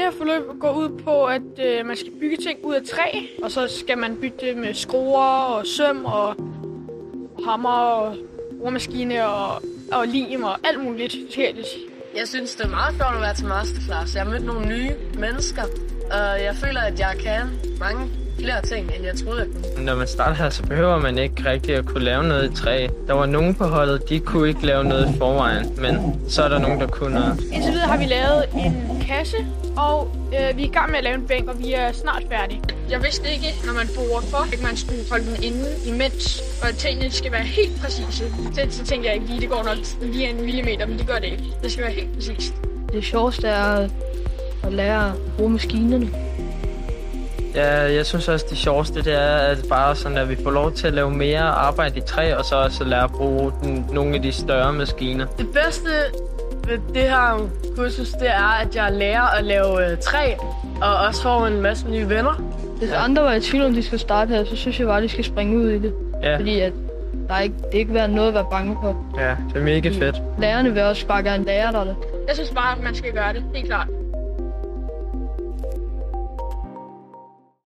Det her forløb går ud på, at øh, man skal bygge ting ud af træ, og så skal man bygge det med skruer og søm og hammer og romaskine og, og lim og alt muligt forskelligt. Jeg synes, det er meget sjovt at være til masterclass. Jeg har mødt nogle nye mennesker, og jeg føler, at jeg kan mange flere ting, end jeg troede, jeg kunne. Når man starter her, så behøver man ikke rigtig at kunne lave noget i træ. Der var nogen på holdet, de kunne ikke lave noget i forvejen, men så er der nogen, der kunne. Indtil videre har vi lavet en kasse, og øh, vi er i gang med at lave en bænk, og vi er snart færdige. Jeg vidste ikke, når man borer for, at man skulle holde den inde imens, og at tingene skal være helt præcise. Så, så tænkte jeg ikke lige, det går nok lige en millimeter, men det gør det ikke. Det skal være helt præcist. Det sjoveste er at lære at bruge maskinerne. Ja, jeg synes også, det sjoveste det er, at bare sådan, at vi får lov til at lave mere arbejde i træ, og så også lære at bruge den, nogle af de større maskiner. Det bedste ved det her kursus, det er, at jeg lærer at lave øh, træ, og også får en masse nye venner. Hvis andre var i tvivl om, de skal starte her, så synes jeg bare, at de skal springe ud i det. Ja, Fordi at der er ikke, det er ikke været noget at være bange for. ja det er mega fedt. Lærerne vil også bare gerne lære dig det. Jeg synes bare, at man skal gøre det, helt klart.